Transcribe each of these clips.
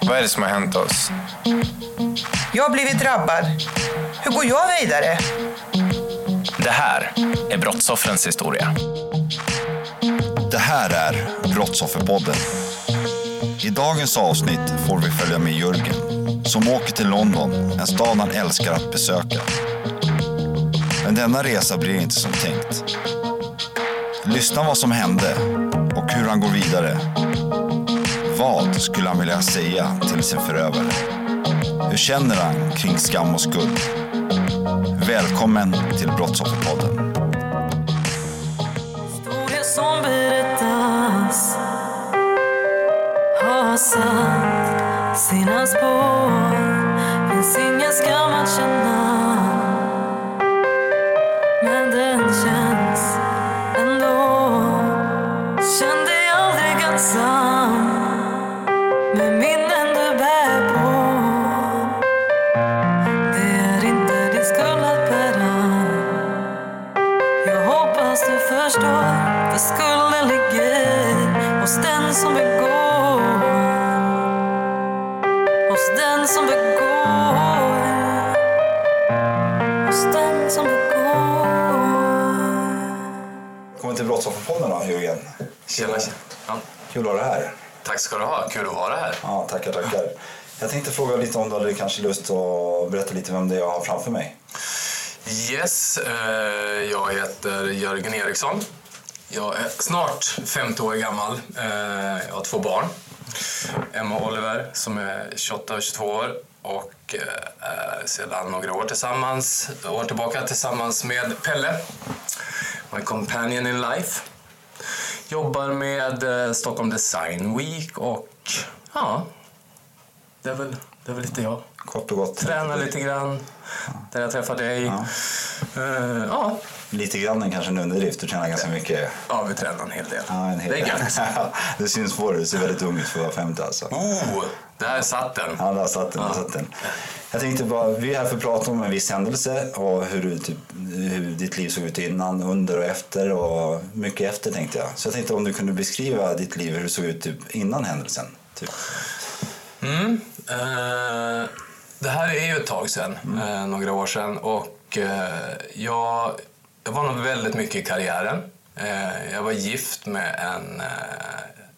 Vad är det som har hänt oss? Jag har blivit drabbad. Hur går jag vidare? Det här är brottsoffrens historia. Det här är Brottsofferpodden. I dagens avsnitt får vi följa med Jörgen som åker till London, en stad han älskar att besöka. Men denna resa blir inte som tänkt. Lyssna vad som hände och hur han går vidare. Vad skulle han vilja säga till sin förövare? Hur känner han kring skam och skuld? Välkommen till Brottsofferpodden. Historia som berättas har satt sina spår. Som begår. Hos den som begår. Hos den som begår. Välkommen till Brottsofferpodden då, Jörgen. Tjena. Ja. Kul att ha dig här. Tack ska du ha. Kul att vara här. Ja, tackar, tackar. Jag tänkte fråga lite om du hade kanske lust att berätta lite vem det är jag har framför mig. Yes, eh, jag heter Jörgen Eriksson. Jag är snart 50 år gammal. Eh, jag har två barn. Emma och Oliver som är 28 och 22 år och eh, är sedan några år tillsammans, år tillbaka tillsammans med Pelle, my companion in life. Jobbar med eh, Stockholm Design Week och ja, det är väl, det är väl lite jag. Kort och gott. Tränar lite grann, där jag träffar dig. Ja. Ja. Lite grann är kanske en underdrift. Du tränar ganska mycket. ja, vi tränar en hel del. Ja, en hel det är gött. det syns på dig. Du ser väldigt ung ut för att vara 50 alltså. Oh, där satt den. Ja, där satt den. Där satt den. Jag tänkte bara, vi är här för att prata om en viss händelse och hur, du, typ, hur ditt liv såg ut innan, under och efter och mycket efter tänkte jag. Så jag tänkte om du kunde beskriva ditt liv, hur det såg ut typ, innan händelsen. Typ. Mm. Eh, det här är ju ett tag sedan, eh, några år sedan. Och eh, jag, jag var nog väldigt mycket i karriären. Eh, jag var gift med en... Eh,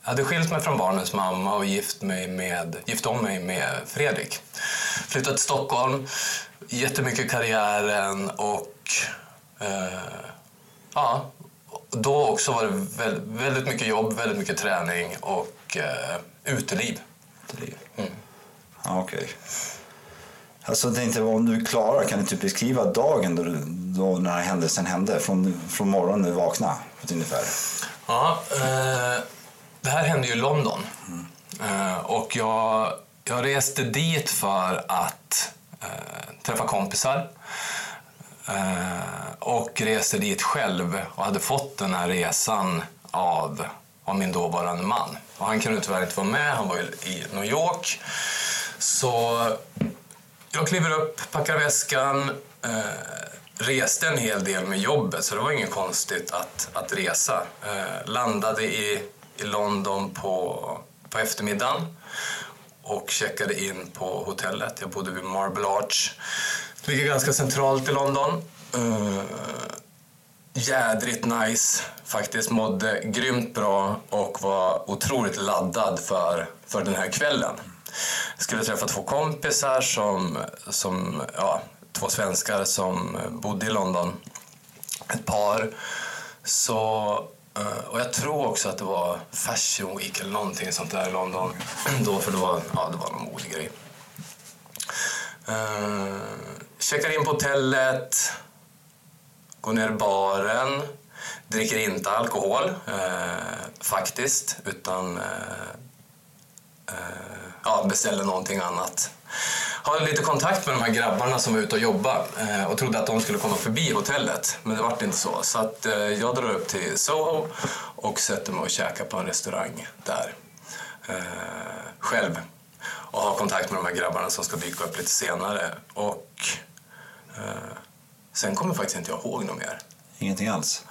jag hade skilt mig från barnens mamma och gift, mig med, gift om mig med Fredrik. Flyttat till Stockholm, jättemycket i karriären och... Eh, ja, då också var det väldigt, mycket jobb, väldigt mycket träning och eh, uteliv. Uteliv. Mm. Okej. Alltså, jag tänkte, om du klarar, kan du typ beskriva dagen då, då den här händelsen hände? Från, från morgonen när du vaknade, på ett ungefär. Ja, eh, det här hände ju i London. Mm. Eh, och jag, jag reste dit för att eh, träffa kompisar. Eh, och reste dit själv och hade fått den här resan av, av min dåvarande man. Och han kunde tyvärr inte vara med, han var i New York. Så jag kliver upp, packar väskan, eh, reste en hel del med jobbet så det var inget konstigt att, att resa. Eh, landade i, i London på, på eftermiddagen och checkade in på hotellet. Jag bodde vid Marble Arch. Ligger ganska centralt i London. Uh, jädrigt nice. faktiskt mådde grymt bra och var otroligt laddad för, för den här kvällen. Jag skulle träffa två kompisar, som, som, ja, två svenskar som bodde i London. Ett par. Så, eh, och jag tror också att det var Fashion Week eller någonting sånt där i London då, för det var, ja, det var någon modig grej. Uh, checkar in på hotellet, går ner i baren, dricker inte alkohol uh, faktiskt, utan uh, ja, beställer någonting annat. Har lite kontakt med de här grabbarna som var ute och jobbade och trodde att de skulle komma förbi hotellet, men det vart inte så. Så att, jag drar upp till Soho och sätter mig och käkar på en restaurang där. själv och ha kontakt med de här grabbarna som ska dyka upp lite senare. Och eh, sen kommer faktiskt inte jag ihåg något mer. Ingenting alls?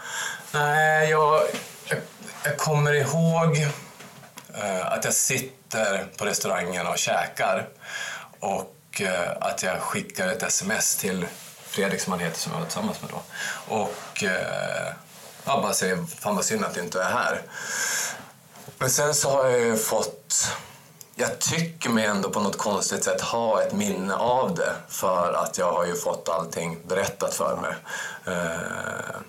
Nej, jag, jag, jag kommer ihåg eh, att jag sitter sitter på restaurangen och käkar och eh, att jag skickar ett sms till Fredrik som han heter som jag var tillsammans med då. Och eh, jag bara säger, fan vad synd att du inte är här. Men sen så har jag ju fått jag tycker mig ändå på något konstigt sätt ha ett minne av det för att jag har ju fått allting berättat för mig. Eh,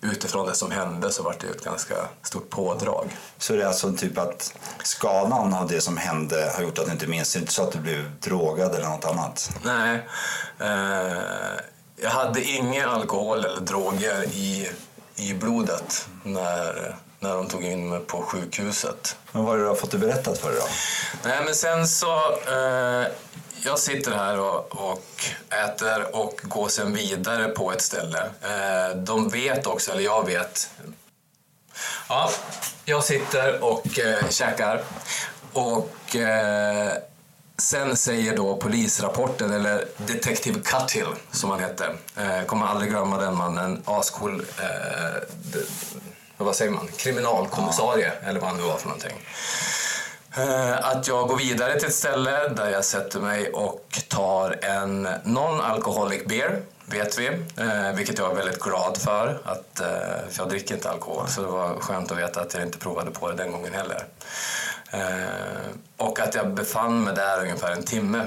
Utifrån det som hände så var det ett ganska stort pådrag. Så det är alltså typ att skadan av det som hände har gjort att du inte minns, inte så att du blev drogad eller något annat? Nej. Uh, jag hade ingen alkohol eller droger i, i blodet när när de tog in mig på sjukhuset. Men vad har du fått det berättat för dig då? Nej, men sen så... Eh, jag sitter här och, och, äter och går sen vidare på ett ställe. Eh, de vet också, eller jag vet. Ja, jag sitter och eh, käkar. Och eh, sen säger då polisrapporten, eller Detective Cuthill som han hette. Eh, kommer aldrig glömma den mannen. Ascool. Eh, vad säger man, kriminalkommissarie eller vad han nu var för någonting. Eh, att jag går vidare till ett ställe där jag sätter mig och tar en non-alcoholic beer, vet vi. Eh, vilket jag är väldigt glad för, att, eh, för jag dricker inte alkohol. Så det var skönt att veta att jag inte provade på det den gången heller. Och att jag befann mig där ungefär en timme.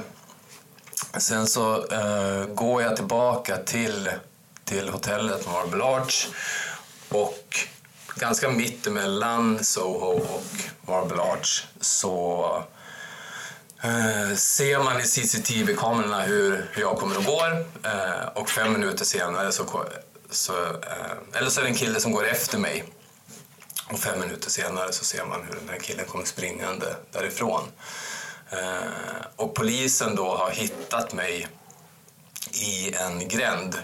Sen så går jag tillbaka till, till hotellet Marble Arch och ganska mitt emellan Soho och Marble Arch så eh, ser man i CCTV-kamerorna hur, hur jag kommer och går eh, och fem minuter senare så, så eh, eller så är det en kille som går efter mig och fem minuter senare så ser man hur den här killen kommer springande därifrån. Eh, och polisen då har hittat mig i en gränd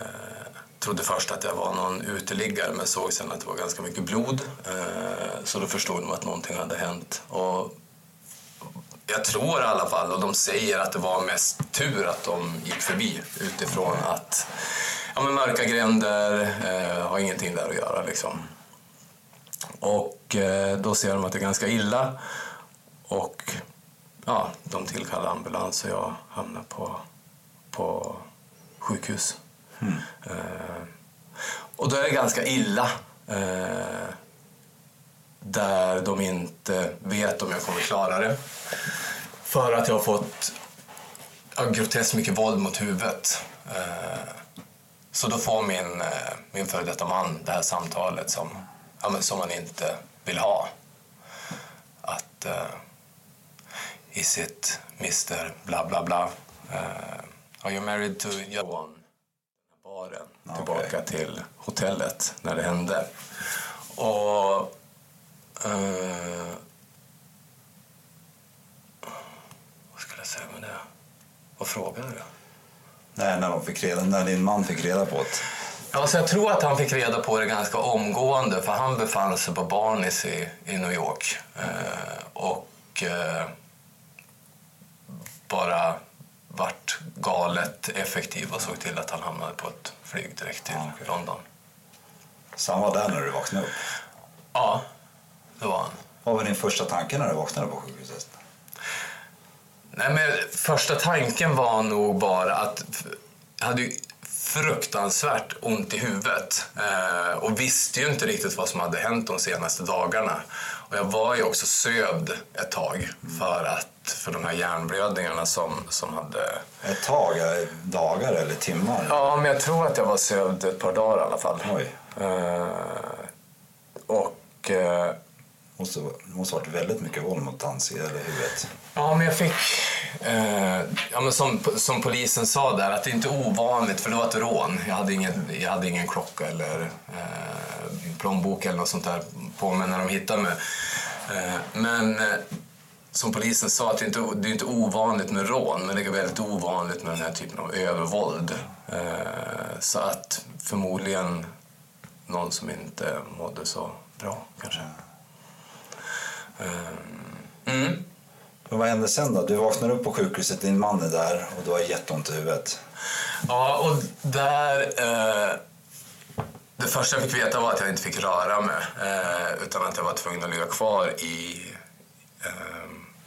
eh, trodde först att jag var någon uteliggare men såg sen att det var ganska mycket blod. Eh, så då förstod de att någonting hade hänt. Och jag tror i alla fall, och de säger att det var mest tur att de gick förbi utifrån att ja, men mörka gränder eh, har ingenting där att göra. Liksom. Och eh, då ser de att det är ganska illa och ja, de tillkallar ambulans och jag hamnar på, på sjukhus. Mm. och då är det ganska illa. Eh, där de inte vet om jag kommer klara det. För att jag har fått ja, groteskt mycket våld mot huvudet. Eh, så då får min, eh, min före detta man det här samtalet som, ja, som man inte vill ha. Att uh, is it Mr bla bla bla? Uh, are you married to your baren okay. tillbaka till hotellet när det hände. Och... Uh, vad skulle jag säga med det? Vad frågade du? Nej, när, de fick reda, när din man fick reda på det. Alltså jag tror att han fick reda på det ganska omgående för han befann sig på Barnis i, i New York. Uh, och uh, bara galet effektiv och såg till att han hamnade på ett flyg direkt till okay. London. Så han var där när du vaknade upp? Ja, det var han. Vad var din första tanke när du vaknade på sjukhuset? Nej, men första tanken var nog bara att jag hade fruktansvärt ont i huvudet eh, och visste ju inte riktigt vad som hade hänt de senaste dagarna. Och jag var ju också sövd ett tag för, att, för de här hjärnblödningarna som, som hade... Ett tag, eh, dagar eller timmar? Ja, men jag tror att jag var sövd ett par dagar i alla fall. Oj. Eh, och... Eh, Måste, det måste ha varit väldigt mycket våld mot hans eller huvudet. Ja, men jag fick... Eh, ja, men som, som polisen sa där, att det är inte ovanligt, för det var ett rån. Jag hade ingen, jag hade ingen klocka eller eh, plånbok eller något sånt där på mig när de hittade mig. Eh, men eh, som polisen sa, att det inte, det är inte ovanligt med rån, men det är väldigt ovanligt med den här typen av övervåld. Eh, så att förmodligen någon som inte mådde så bra, kanske. Eh, mm. Men vad hände sen då? Du vaknar upp på sjukhuset, din man är där och du har jätteont i huvudet. Ja, och där... Eh, det första jag fick veta var att jag inte fick röra mig. Eh, utan att jag var tvungen att ligga kvar i... Eh,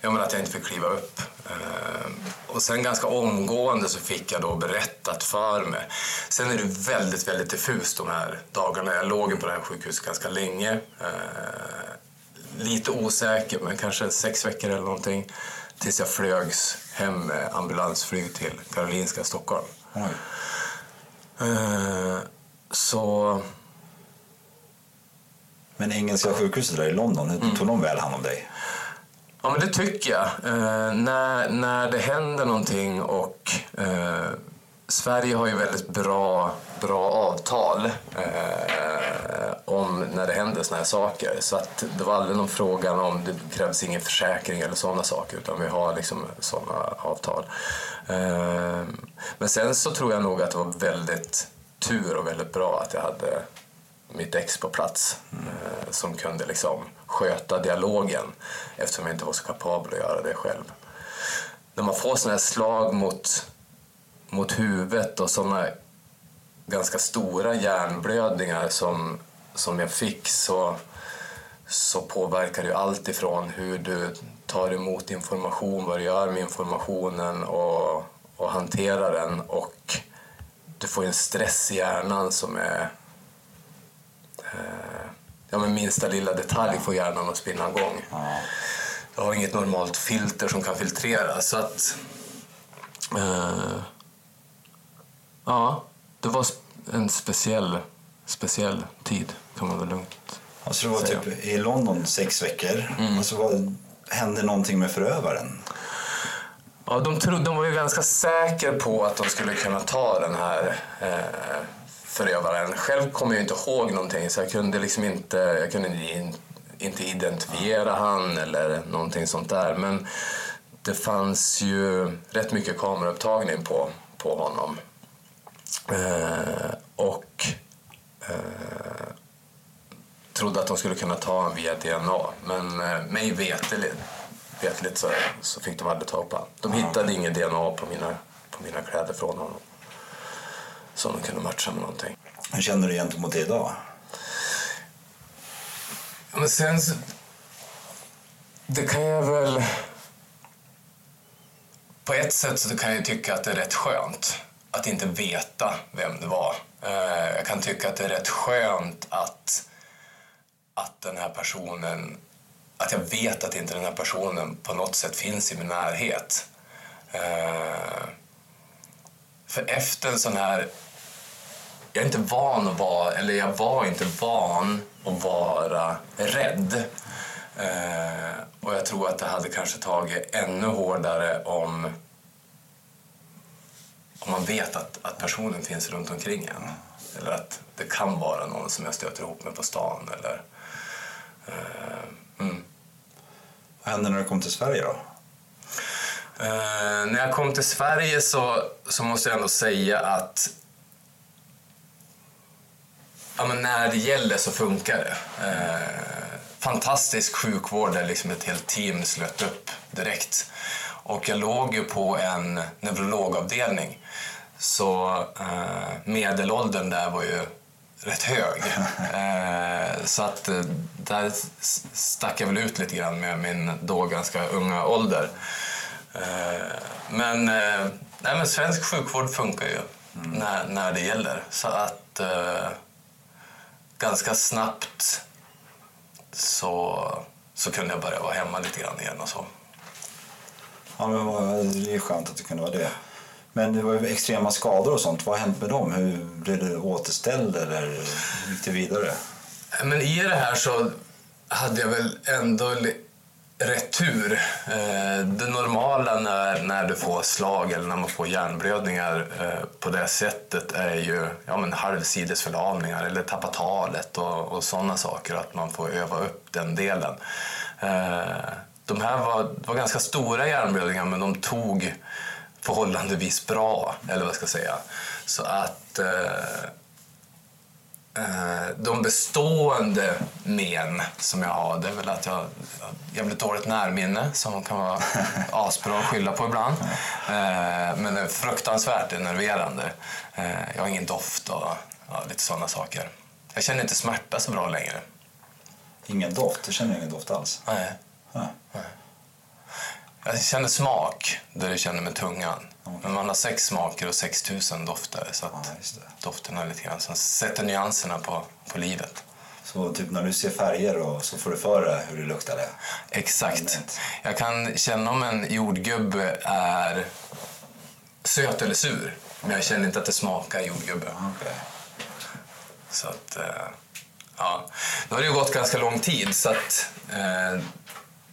ja, men att jag inte fick kliva upp. Eh, och sen ganska omgående så fick jag då berättat för mig. Sen är det väldigt, väldigt diffust de här dagarna. Jag låg på det här sjukhuset ganska länge. Eh, lite osäker, men kanske sex veckor eller någonting. Tills jag flögs hem med ambulansflyg till Karolinska Stockholm. Oj. Eh, så... Men Engelska sjukhuset där i London, hur tog de väl hand om dig? Ja, men det tycker jag. Eh, när, när det händer någonting och eh, Sverige har ju väldigt bra, bra avtal eh, om när det händer såna här saker. Så att det var aldrig någon fråga om det krävs ingen försäkring eller sådana saker utan vi har liksom sådana avtal. Eh, men sen så tror jag nog att det var väldigt tur och väldigt bra att jag hade mitt ex på plats eh, som kunde liksom sköta dialogen eftersom jag inte var så kapabel att göra det själv. När man får sådana här slag mot, mot huvudet och sådana ganska stora hjärnblödningar som, som jag fick så, så påverkar det ju allt ifrån hur du tar emot information, vad du gör med informationen och, och hanterar den och du får ju en stress i hjärnan som är ja, men minsta lilla detalj får hjärnan att spinna igång. Jag har inget normalt filter som kan filtrera så att eh, ja, det var en speciell, speciell tid kan man väl lugnt Alltså det var säga. typ i London sex veckor. Alltså vad, hände någonting med förövaren? Ja, de, trodde, de var ju ganska säkra på att de skulle kunna ta den här eh, förövaren. Själv kommer jag inte ihåg någonting så jag kunde liksom inte, jag kunde in, inte identifiera han eller någonting sånt där. Men det fanns ju rätt mycket kameraupptagning på, på honom. Eh, och eh, trodde att de skulle kunna ta honom via DNA. Men eh, mig veterligt, veterligt så, så fick de aldrig tag på honom. De hittade ingen DNA på mina, på mina kläder från honom. Som de kunde matcha med någonting. Hur känner du gentemot det idag? Men sen så, Det kan jag väl... På ett sätt så kan jag tycka att det är rätt skönt att inte veta vem det var. Eh, Jag kan tycka att det är rätt skönt att, att den här personen... Att jag vet att inte den här personen på något sätt finns i min närhet. Eh, För efter en sån här jag är inte van att vara, eller jag var inte van att vara rädd. Eh, och jag tror att det hade kanske tagit ännu hårdare om, om man vet att, att personen finns runt omkring en. Eller att det kan vara någon som jag stöter ihop med på stan. Eller, eh, mm. Vad hände när du kom till Sverige då? Eh, när jag kom till Sverige så, så måste jag ändå säga att ja, men när det gäller så funkar det. Eh, fantastisk sjukvård där liksom ett helt team slöt upp direkt. Och jag låg ju på en neurologavdelning. Så eh, medelåldern där var ju rätt hög. Eh, så att eh, där stack jag väl ut lite grann med min då ganska unga ålder. Eh, men, eh, nej, men svensk sjukvård funkar ju när, när det gäller. Så att eh, ganska snabbt så, så kunde jag börja vara hemma lite grann igen och så. Ja, men det är skönt att det kunde vara det. Men det var ju extrema skador och sånt. Vad har hänt med dem? Hur blev du återställd eller gick det vidare? Men i det här så hade jag väl ändå Retur. Eh, det normala när, när du får slag eller när man får hjärnblödningar eh, på det sättet är ju ja, men halvsidesförlamningar eller tappa talet och, och sådana saker. Att man får öva upp den delen. Eh, de här var, det var ganska stora hjärnblödningar men de tog förhållandevis bra, eller vad jag ska säga. Så att Eh, de bestående men som jag har det är väl att jag jävligt dåligt närminne som kan vara asbra att skylla på ibland. Eh, men det är fruktansvärt enerverande. Eh, jag har ingen doft och ja, lite sådana saker. Jag känner inte smärta så bra längre. Ingen doft? Du känner ingen doft alls? Nej. Nej. Jag känner smak där jag känner med tungan. Men man har sex smaker och 6000 dofter. Så att Ja, dofterna är lite grann som sätter nyanserna på, på livet. Så typ när du ser färger och så får du för dig hur det luktar? Exakt. Jag kan känna om en jordgubbe är söt eller sur. Men jag känner inte att det smakar jordgubbe. Okej. Så att, eh, ja. Nu har det ju gått ganska lång tid så att eh,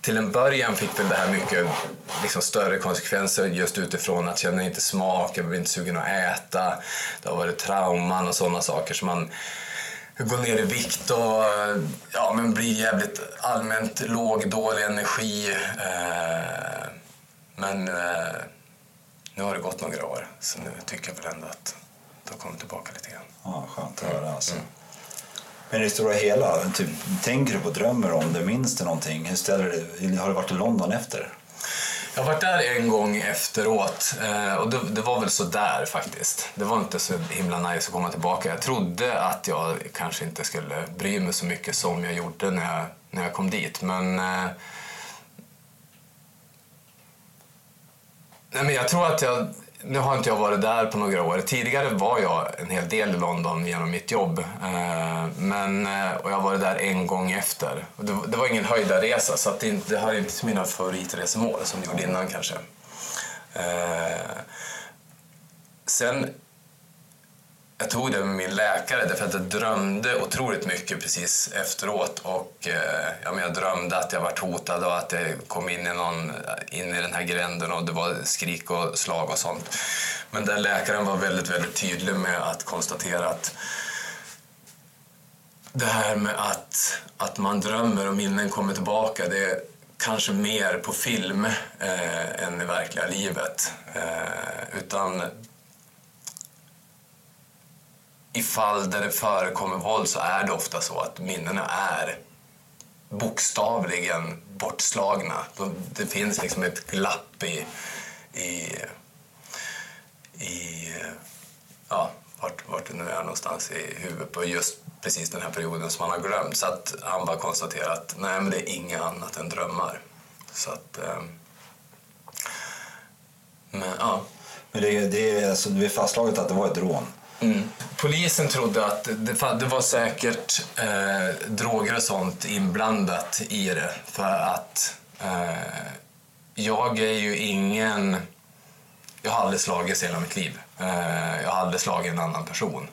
till en början fick väl det här mycket liksom, större konsekvenser just utifrån att känna inte smak, jag blir inte sugen att äta. Det har varit trauman och sådana saker som man går ner i vikt och ja, men blir jävligt allmänt låg, dålig energi. Eh, men eh, nu har det gått några år så nu tycker jag väl ändå att det har kommit tillbaka lite grann. Ja, skönt att höra alltså. Men i det stora hela, typ, tänker du på, drömmer om det, minns du någonting? Hur ställer du, har du varit i London efter? Jag har varit där en gång efteråt eh, och det, det var väl så där faktiskt. Det var inte så himla nice att komma tillbaka. Jag trodde att jag kanske inte skulle bry mig så mycket som jag gjorde när jag, när jag kom dit. Men, eh, nej, men jag tror att jag... Nu har inte jag varit där på några år. Tidigare var jag en hel del i London genom mitt jobb. Eh, men, eh, och jag har varit där en gång efter. Det, var ingen höjdarresa så att det, inte- det hör inte till mina favoritresmål som jag gjorde innan kanske. Eh, sen jag tog det med min läkare därför att jag drömde otroligt mycket precis efteråt. Och, eh, ja, men jag drömde att jag var hotad och att jag kom in i, någon, in i den här gränden och det var skrik och slag och sånt. Men den läkaren var väldigt, väldigt tydlig med att konstatera att det här med att, att man drömmer och minnen kommer tillbaka, det är kanske mer på film eh, än i verkliga livet. Eh, utan i fall där det förekommer våld så är det ofta så att minnena är bokstavligen bortslagna. Det finns liksom ett glapp i, i, i ja, vart, vart det nu är någonstans i huvudet på just precis den här perioden som han har glömt. Så att han bara konstaterar att nej, men det är inget annat än drömmar. Så att... Eh, men ja. Men det, det, är, alltså, det är fastslaget att det var ett rån. Mm. Polisen trodde att det, det var säkert eh, droger och sånt inblandat i det. För att eh, jag är ju ingen... Jag har aldrig slagits i hela mitt liv. Eh, jag har aldrig slagit en annan person.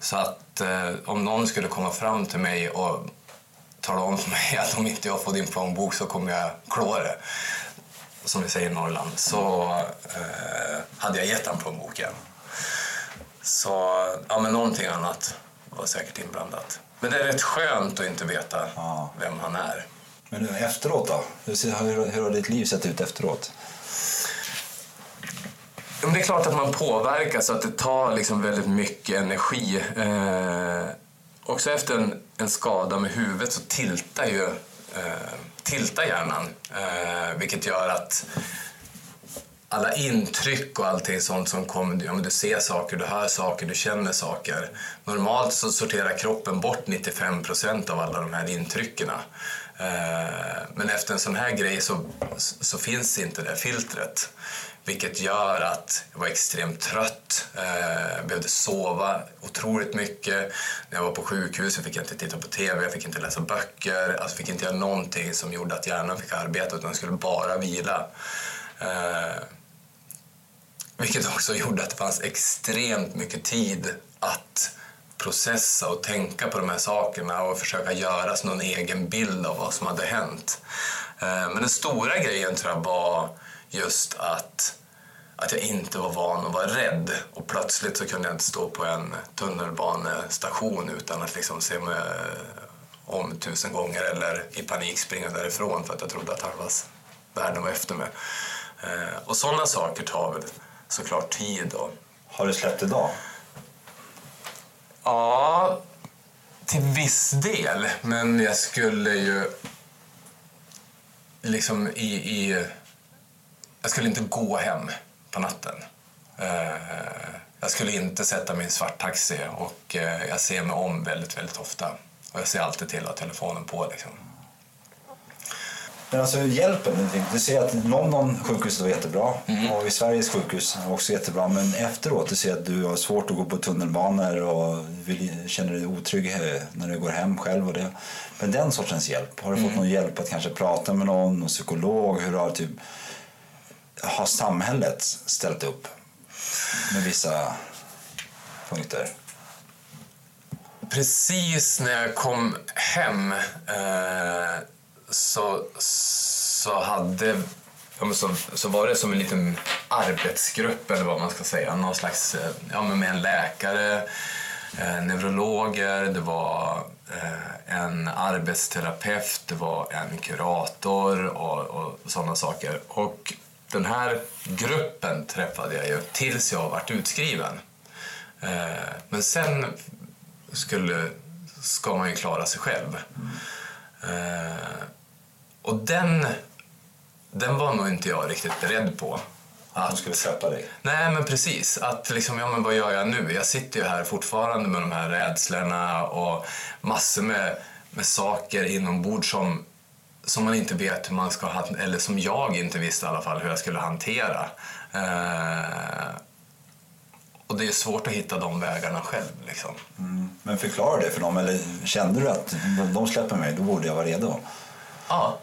Så att eh, om någon skulle komma fram till mig och tala om för mig att om inte jag får din plånbok så kommer jag klå det. Som vi säger i Norrland. Så eh, hade jag gett honom plånboken. Så ja, men någonting annat var säkert inblandat. Men det är rätt skönt att inte veta Ja. vem han är. Men nu, efteråt då? Hur, hur, har ditt liv sett ut efteråt? Men det är klart att man påverkas så att det tar liksom väldigt mycket energi. Eh, också efter en, en skada med huvudet så tiltar ju eh, tiltar hjärnan. Eh, vilket gör att alla intryck och allting sånt som kommer, ja, men du ser saker, du hör saker, du känner saker. Normalt så sorterar kroppen bort 95 procent av alla de här intrycken. Eh, men efter en sån här grej så, så finns inte det filtret. Vilket gör att jag var extremt trött, eh, behövde sova otroligt mycket. När jag var på sjukhuset fick jag inte titta på TV, jag fick inte läsa böcker, alltså fick inte göra någonting som gjorde att hjärnan fick arbeta utan skulle bara vila. Eh, vilket också gjorde att det fanns extremt mycket tid att processa och tänka på de här sakerna och försöka göra någon egen bild av vad som hade hänt. Eh, men den stora grejen tror jag var just att, att jag inte var van att vara rädd. Och plötsligt så kunde jag inte stå på en tunnelbanestation utan att liksom se mig eh, om tusen gånger eller i panik springa därifrån för att jag trodde att halva världen var efter mig. Eh, och sådana saker tar väl såklart tid. Och, Har du släppt idag? Ja, till viss del. Men jag skulle ju liksom i... i jag skulle inte gå hem på natten. Eh, jag skulle inte sätta mig i en svart taxi och eh, jag ser mig om väldigt, väldigt ofta. Och jag ser alltid till att ha telefonen på liksom. Men alltså hjälpen, du ser att London sjukhuset var jättebra Mm. och i Sveriges sjukhus också jättebra. Men efteråt, du ser att du har svårt att gå på tunnelbanor och vill, känner dig otrygg eh, när du går hem själv. Och det. Men den sortens hjälp, har du Mm. fått någon hjälp att kanske prata med någon, någon psykolog? Hur har, typ, har samhället ställt upp med vissa punkter? Precis när jag kom hem eh, så, så hade ja, men så, så var det som en liten arbetsgrupp eller vad man ska säga. Någon slags, eh, ja, men med en läkare, eh, neurologer, det var eh, en arbetsterapeut, det var en kurator och, och sådana saker. Och den här gruppen träffade jag ju tills jag varit utskriven. Eh, men sen skulle, ska man ju klara sig själv. Eh, och den, den var nog inte jag riktigt beredd på. De skulle släppa dig? Nej, men precis. Att liksom, ja men vad gör jag nu? Jag sitter ju här fortfarande med de här rädslorna och massor med, med saker inombords som, som man inte vet hur man ska han- eller som jag inte visste i alla fall hur jag skulle hantera. Eh, och det är svårt att hitta de vägarna själv. Liksom. Men förklara det för dem, eller kände du att de släpper mig, då borde jag vara redo? Ja,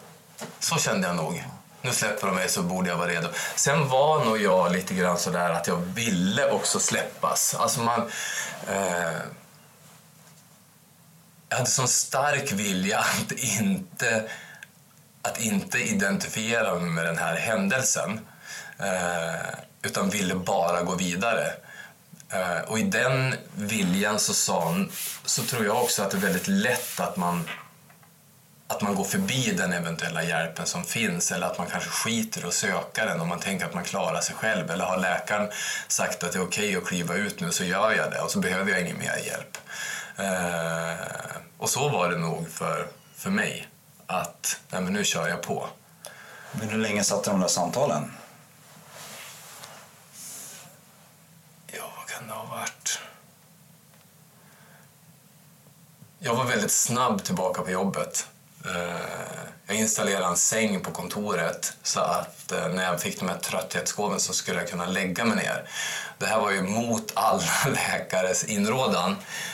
så kände jag nog. Nu släpper de mig så borde jag vara redo. Sen var nog jag lite grann sådär att jag ville också släppas. Alltså man... Eh, jag hade sån stark vilja att inte, att inte identifiera mig med den här händelsen. Eh, utan ville bara gå vidare. Eh, och i den viljan så, sa, så tror jag också att det är väldigt lätt att man att man går förbi den eventuella hjälpen som finns eller att man kanske skiter och söka den om man tänker att man klarar sig själv eller har läkaren sagt att det är okej att kliva ut nu så gör jag det och så behöver jag ingen mer hjälp. Eh, och så var det nog för, för mig att nej, men nu kör jag på. Men hur länge satt de där samtalen? Ja, vad kan det ha varit? Jag var väldigt snabb tillbaka på jobbet. Eh, jag installerade en säng på kontoret så att eh, när jag fick de här trötthetsgåven så skulle jag kunna lägga mig ner. Det här var ju mot alla läkares inrådan.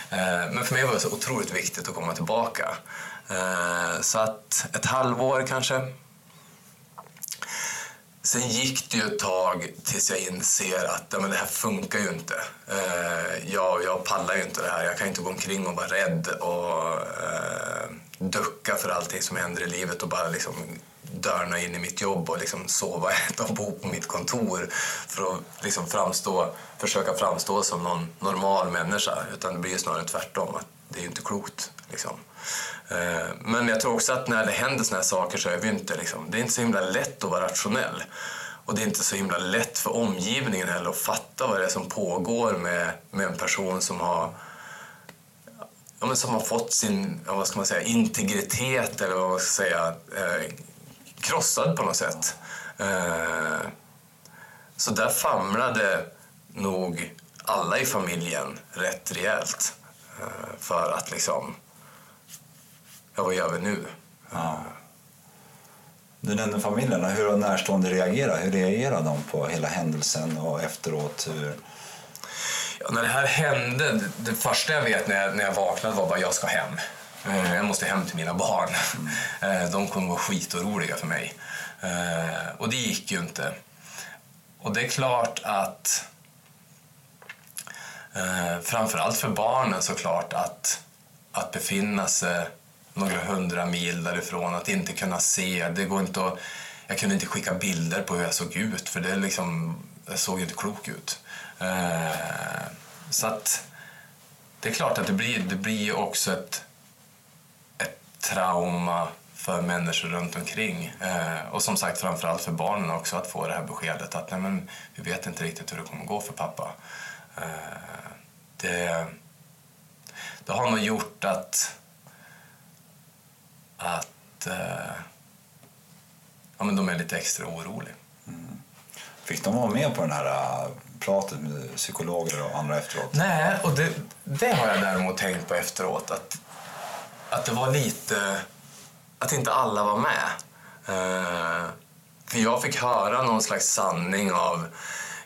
Eh, men för mig var det så otroligt viktigt att komma tillbaka. Så att ett halvår kanske. Sen gick det ju ett tag tills jag inser att ja, men det här funkar ju inte. Jag, jag pallar ju inte det här. Jag kan inte gå omkring och vara rädd och ducka för allting som händer i livet och bara liksom dörna in i mitt jobb och liksom sova, äta och bo på mitt kontor för att liksom framstå, försöka framstå som någon normal människa. Utan det blir ju snarare tvärtom. Att det är ju inte klokt. Liksom. Eh, men jag tror också att när det händer såna här saker så är vi inte liksom, det är inte så himla lätt att vara rationell. Och det är inte så himla lätt för omgivningen heller att fatta vad det är som pågår med, med en person som har ja, men som har fått sin ja, vad ska man säga, integritet eller vad man ska säga eh, krossad på något sätt. Eh, så där famlade nog alla i familjen rätt rejält eh, för att liksom, ja vad gör vi nu? Ja. Du nämnde familjerna. Hur har närstående reagerat? Hur reagerar de på hela händelsen och efteråt? Hur... Ja, när det här hände, det, första jag vet när jag, när jag vaknade var bara jag ska hem. Eh, Jag måste hem till mina barn. Eh, De kommer vara skitoroliga för mig. Eh, Och det gick ju inte. Och det är klart att framförallt för barnen såklart att, att befinna sig några hundra mil därifrån, att inte kunna se. Det går inte att, jag kunde inte skicka bilder på hur jag såg ut för det liksom, jag såg inte klok ut. Eh, så att det är klart att det blir, det blir också ett, ett trauma för människor runt omkring. Eh, och som sagt framförallt för barnen också att få det här beskedet att nej, men, vi vet inte riktigt hur det kommer gå för pappa. Eh, det, det har nog gjort att, att eh, ja, men de är lite extra oroliga. Mm. Fick de vara med på den här äh, pratet med psykologer och andra efteråt? Nej, och det, det har jag däremot tänkt på efteråt. Att, att det var lite... Att inte alla var med. Eh, för jag fick höra någon slags sanning av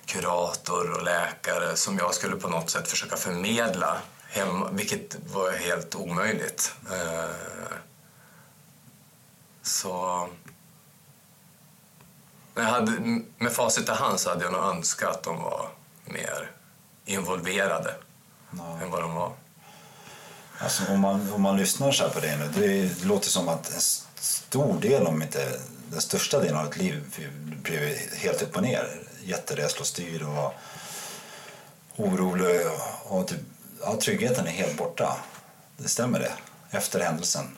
kurator och läkare som jag skulle på något sätt försöka förmedla hem, vilket var helt omöjligt. Eh, så... Men jag hade, med facit i hand så hade jag nog önskat att de var mer involverade än vad de var. Alltså, om, man, om man lyssnar så här på det nu, det, låter som att en stor del, om inte den största delen av ditt liv blev helt upp och ner. Jätterädsla och styr och var orolig och, och typ, ja, tryggheten är helt borta. Det stämmer det? Efter händelsen?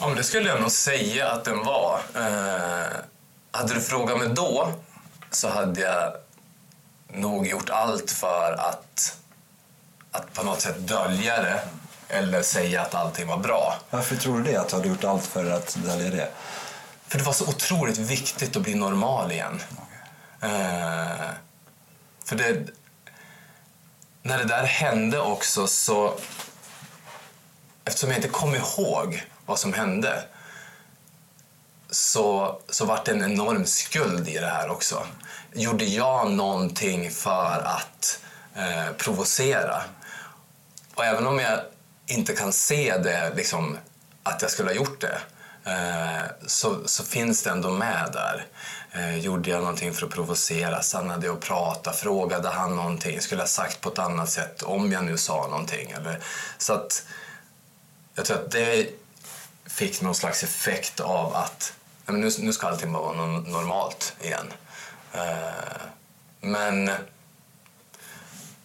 Ja, men det skulle jag nog säga att den var. Eh, hade du frågat mig då så hade jag nog gjort allt för att, att på något sätt dölja det eller säga att allting var bra. Varför tror du det? Att du hade gjort allt för att dölja det? För det var så otroligt viktigt att bli normal igen. Eh, för det... När det där hände också så... Eftersom jag inte kom ihåg vad som hände så, så var det en enorm skuld i det här också. Gjorde jag någonting för att eh, provocera? Och även om jag inte kan se det, liksom, att jag skulle ha gjort det, eh, så, så finns det ändå med där. Eh, gjorde jag någonting för att provocera? Stannade jag och pratade? Frågade han någonting? Skulle jag sagt på ett annat sätt om jag nu sa någonting? Eller, så att jag tror att det fick någon slags effekt av att men nu, nu ska allting bara vara no- normalt igen. Eh, men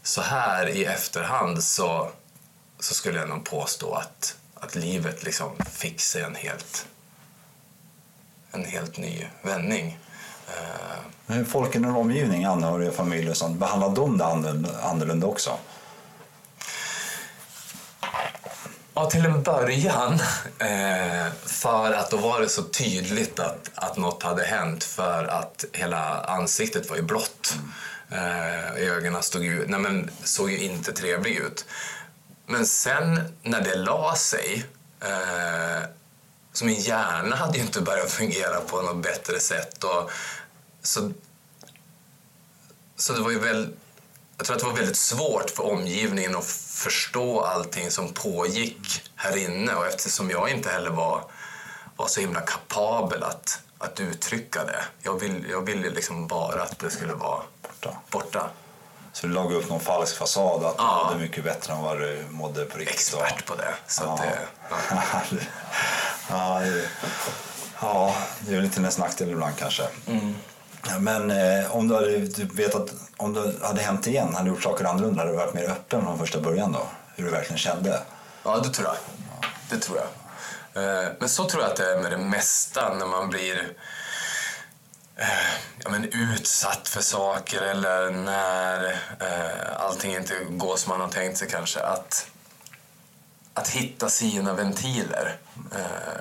så här i efterhand så, så skulle jag nog påstå att, att livet liksom fick sig en helt, en helt ny vändning. Eh, Men folk i din omgivning, anhöriga, familj och sånt, behandlar de det annorlunda också? Ja, till en början. Eh, för att då var det så tydligt att, att något hade hänt för att hela ansiktet var ju blått. Eh, ögonen stod ju, nej men, såg ju inte trevlig ut. Men sen när det la sig eh, så min hjärna hade ju inte börjat fungera på något bättre sätt. Och, så, så det var ju väl, jag tror att det var väldigt svårt för omgivningen att förstå allting som pågick här inne. Och eftersom jag inte heller var, var så himla kapabel att, att uttrycka det. Jag ville jag ville liksom bara att det skulle vara Borta. borta. Så du lagade upp någon falsk fasad att Ja. du mådde mycket bättre än vad du mådde på riktigt? Expert på det. Så Ja. det ja. ja, det är väl lite nästan nackdel ibland kanske. Mm. Men eh, om du hade typ du vet att om du hade hänt igen, hade du gjort saker annorlunda, hade du varit mer öppen från första början då? Hur du verkligen kände? Ja, det tror jag. Det tror jag. Eh, Men så tror jag att det är med det mesta när man blir eh, ja, men utsatt för saker eller när eh, allting inte går som man har tänkt sig kanske. Att, att hitta sina ventiler. Eh,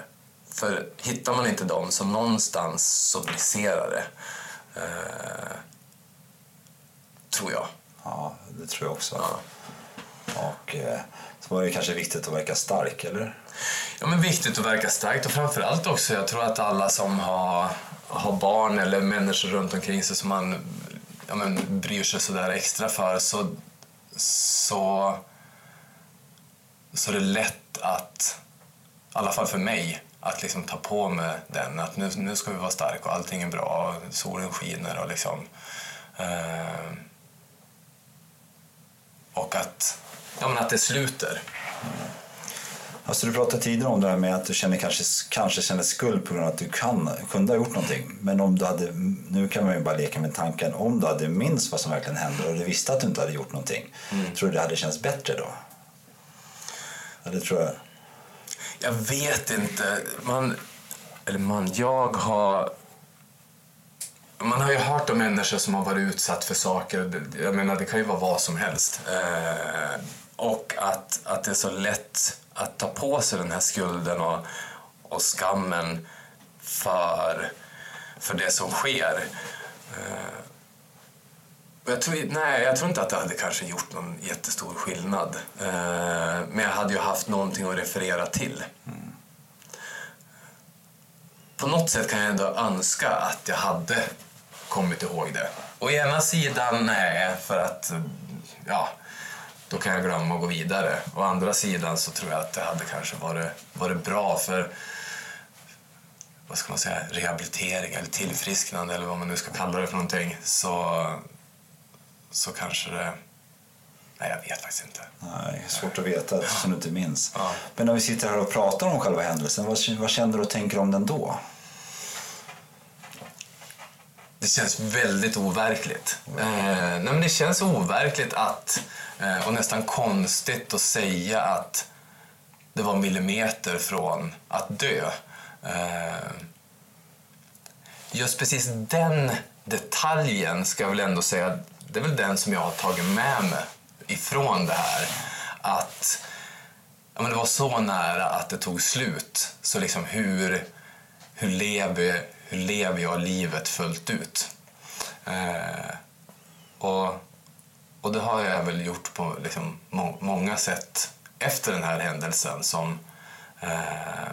för hittar man inte dem så någonstans så briserar det. Eh, tror jag. Ja, det tror jag också. Ja. Och eh, så var det kanske viktigt att verka stark, eller? Ja, men viktigt att verka starkt och framförallt också, jag tror att alla som har, har barn eller människor runt omkring sig som man ja, men, bryr sig sådär extra för så, så, så är det lätt att, i alla fall för mig, att liksom ta på mig den. Att nu, nu ska vi vara starka och allting är bra och solen skiner och liksom... Eh, och att, ja, men att det sluter. Alltså du pratade tidigare om det här med att du känner, kanske, kanske känner skuld på grund av att du kan, kunde ha gjort någonting. Men om du hade, nu kan man ju bara leka med tanken, om du hade minst vad som verkligen hände och du visste att du inte hade gjort någonting. Mm. Tror du det hade känts bättre då? Ja, det tror jag. Jag vet inte. Man, eller man, jag har... Man har ju hört om människor som har varit utsatt för saker. Jag menar, det kan ju vara vad som helst. Eh, och att, att det är så lätt att ta på sig den här skulden och, och skammen för, för det som sker. Eh, jag tror, nej, jag tror inte att det hade kanske gjort någon jättestor skillnad. Eh, men jag hade ju haft någonting att referera till. På något sätt kan jag ändå önska att jag hade kommit ihåg det. Å ena sidan nej, för att ja, då kan jag glömma och gå vidare. Å andra sidan så tror jag att det hade kanske varit, varit bra för vad ska man säga, rehabilitering eller tillfrisknande eller vad man nu ska kalla det för någonting. Så, så kanske det... Nej, jag vet faktiskt inte. Nej, svårt att veta som du inte minns. Ja. Men när vi sitter här och pratar om själva händelsen, vad, vad känner du och tänker om den då? Det känns väldigt overkligt. Eh, nej, men det känns overkligt att, eh, och nästan konstigt att säga att det var millimeter från att dö. Eh, just precis den detaljen ska jag väl ändå säga, det är väl den som jag har tagit med mig ifrån det här. Att ja, men det var så nära att det tog slut. Så liksom hur, hur, lever, hur lever jag livet fullt ut? Eh, och, och det har jag väl gjort på liksom, må, många sätt efter den här händelsen som eh,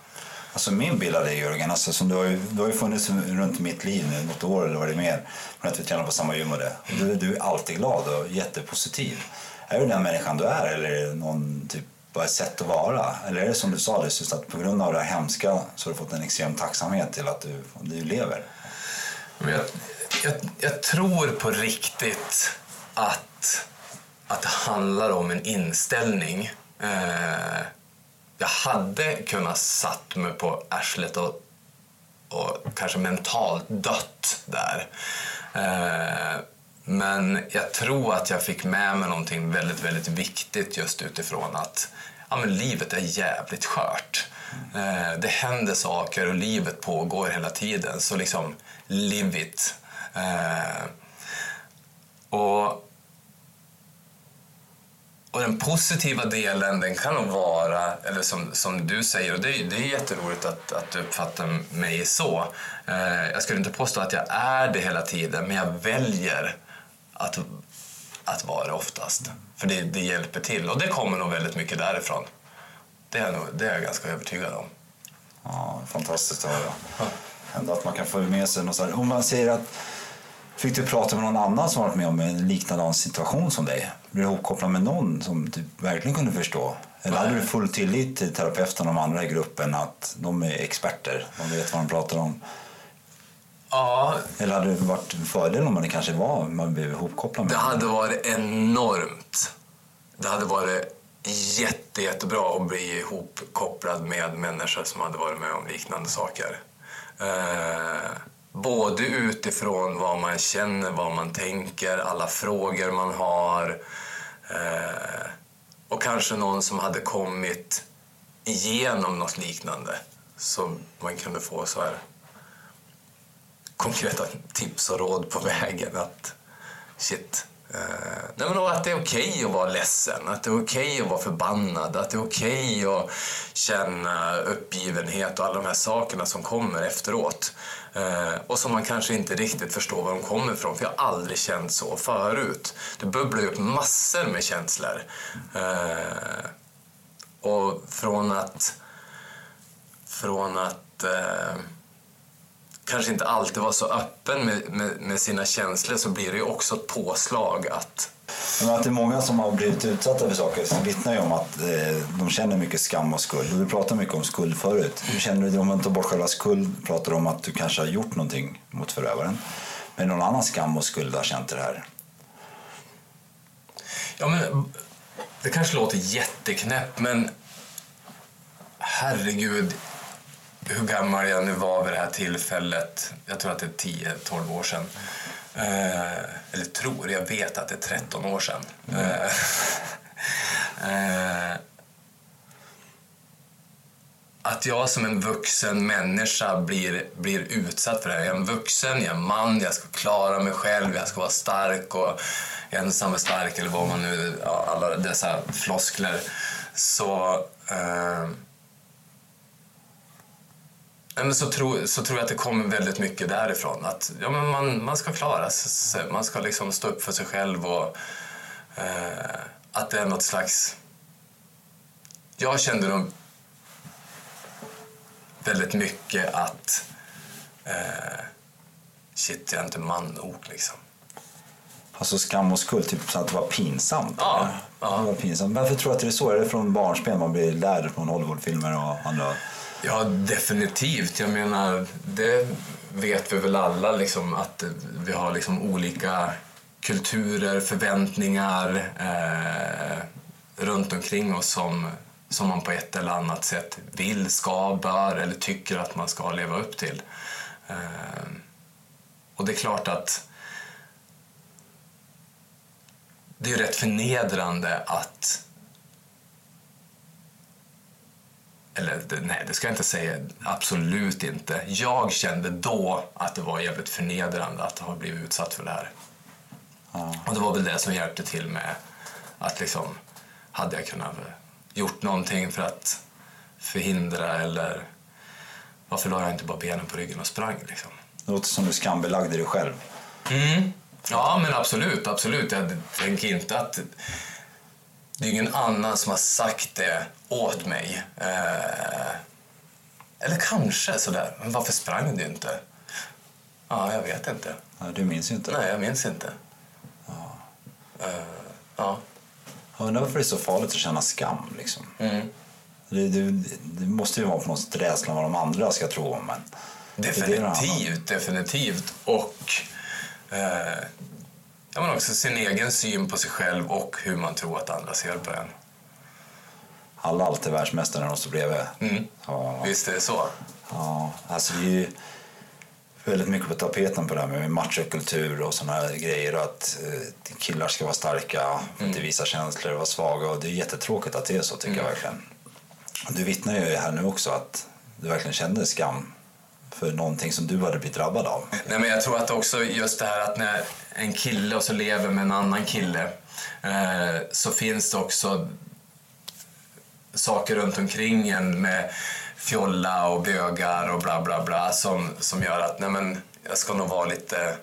Alltså min bild av dig Jörgen, alltså, som du, har ju, du har ju funnits runt mitt liv nu, något år eller vad det är mer. Men att vi tränar på samma gym och det. Du, du är alltid glad och jättepositiv. Är du den människan du är eller är det någon typ bara ett sätt att vara? Eller är det som du sa, just att på grund av det här hemska så har du fått en extrem tacksamhet till att du, du lever? Jag, jag, jag tror på riktigt att, att det handlar om en inställning. Eh, jag hade kunnat satt mig på arslet och, och kanske mentalt dött där. Eh, men jag tror att jag fick med mig någonting väldigt, väldigt viktigt just utifrån att ja, men livet är jävligt skört. Eh, det händer saker och livet pågår hela tiden. Så liksom, live it. Eh, och, och den positiva delen den kan nog vara, eller som, som du säger, och det, är- det är jätteroligt att, att du uppfattar mig så. Eh, jag skulle inte påstå att jag är det hela tiden, men jag väljer att, att vara det oftast. För det, det hjälper till och det kommer nog väldigt mycket därifrån. Det är, nog, det är jag ganska övertygad om. Ja, fantastiskt att höra. Ändå att man kan få med sig något sånt. Om man säger att Fick du prata med någon annan som varit med om en liknande situation som dig? Blev du ihopkopplad med någon som du verkligen kunde förstå? Eller hade du full tillit till terapeuten och de andra i gruppen att de är experter, de vet vad de pratar om? Ja, Eller hade det varit en fördel om man kanske var, man blev ihopkopplad med Det hade varit enormt. Det hade varit jätte, jättebra att bli ihopkopplad med människor som hade varit med om liknande saker. Eh, både utifrån vad man känner, vad man tänker, alla frågor man har. Eh, och kanske någon som hade kommit igenom något liknande. Så man kunde få så här konkreta tips och råd på vägen. Att shit. Uh, nej men och att det är okej att vara ledsen, att det är okej att vara förbannad, att det är okej att känna uppgivenhet och alla de här sakerna som kommer efteråt. Eh, och som man kanske inte riktigt förstår var de kommer ifrån, för jag har aldrig känt så förut. Det bubblar upp massor med känslor. Eh, och från att, från att eh, kanske inte alltid vara så öppen med, med, med sina känslor så blir det ju också ett påslag att men att det är många som har blivit utsatta för saker så vittnar ju om att eh, de känner mycket skam och skuld. Du pratar mycket om skuld förut. Hur känner du, om man tar bort själva skuld, pratar du om att du kanske har gjort någonting mot förövaren. Men någon annan skam och skuld har känt det här? Ja, men det kanske låter jätteknäppt, men herregud, hur gammal jag nu var vid det här tillfället. Jag tror att det är 10-12 år sedan. Eh, eller tror, jag vet att det är 13 år sedan. Mm. eh, att jag som en vuxen människa blir, blir utsatt för det här. Jag är en vuxen, jag är en man, jag ska klara mig själv, jag ska vara stark och ensam är stark eller vad man nu, ja, alla dessa floskler. Så, eh, men så, tro, så tror jag att det kommer väldigt mycket därifrån. Att ja, men man, man ska klara sig, man ska liksom stå upp för sig själv och eh, att det är något slags... Jag kände nog väldigt mycket att eh, shit, jag är inte man nog liksom. Alltså skam och skuld, typ så att det var pinsamt? Ja, eller? Det var pinsamt. Varför tror du att det är så? Är det från barnspel man blir lärd från Hollywoodfilmer och andra? Ja, definitivt. Jag menar, det vet vi väl alla liksom, att vi har liksom olika kulturer, förväntningar eh, runt omkring oss som, som man på ett eller annat sätt vill, ska, bör eller tycker att man ska leva upp till. Eh, och det är klart att det är rätt förnedrande att eller nej, det ska jag inte säga. Absolut inte. Jag kände då att det var jävligt förnedrande att ha blivit utsatt för det här. Och det var väl det som hjälpte till med att liksom, hade jag kunnat gjort någonting för att förhindra eller varför la jag inte bara benen på ryggen och sprang liksom? Det låter som du skambelagde dig själv. Mm. Ja, men absolut, absolut. Jag tänker inte att det är ingen annan som har sagt det åt mig. Eh, eller kanske sådär. Men varför sprang du inte? Ja, jag vet inte. Nej, du minns inte. Nej, jag minns inte. Eh, ja. Jag undrar varför det är så farligt att känna skam. Liksom. Mm. Det, det, det måste ju vara på något sätt rädslan vad de andra ska tro om en. Definitivt, definitivt. Och eh, ja, men också sin egen syn på sig själv och hur man tror att andra ser på en. Alla är alltid världsmästare när de står bredvid. Mm. Ja, Visst är det så? ja, alltså det är ju väldigt mycket på tapeten på det här med machokultur och sådana här grejer. Att eh, killar ska vara starka, inte visa känslor vara svaga. Och det är jättetråkigt att det är så tycker jag verkligen. Du vittnar ju här nu också att du verkligen kände skam för någonting som du hade blivit drabbad av. Nej, men jag tror att också just det här att när en kille och så lever med en annan kille eh, så finns det också saker runt omkring en med fjolla och bögar och bla bla bla som, som gör att nej, men jag ska nog vara lite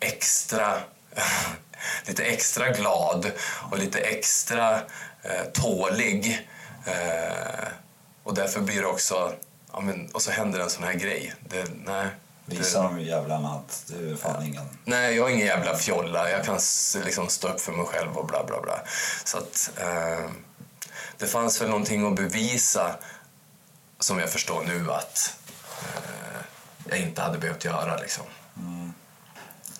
extra lite extra glad och lite extra eh, tålig. Eh, och därför blir det också ja, men, och så händer en sån här grej. Det, nej, Visa de jävlarna att du är fan ingen... Nej, jag är ingen jävla fjolla. Jag kan liksom stå upp för mig själv och bla bla bla. Så att eh, det fanns väl någonting att bevisa som jag förstår nu att eh, jag inte hade behövt göra liksom.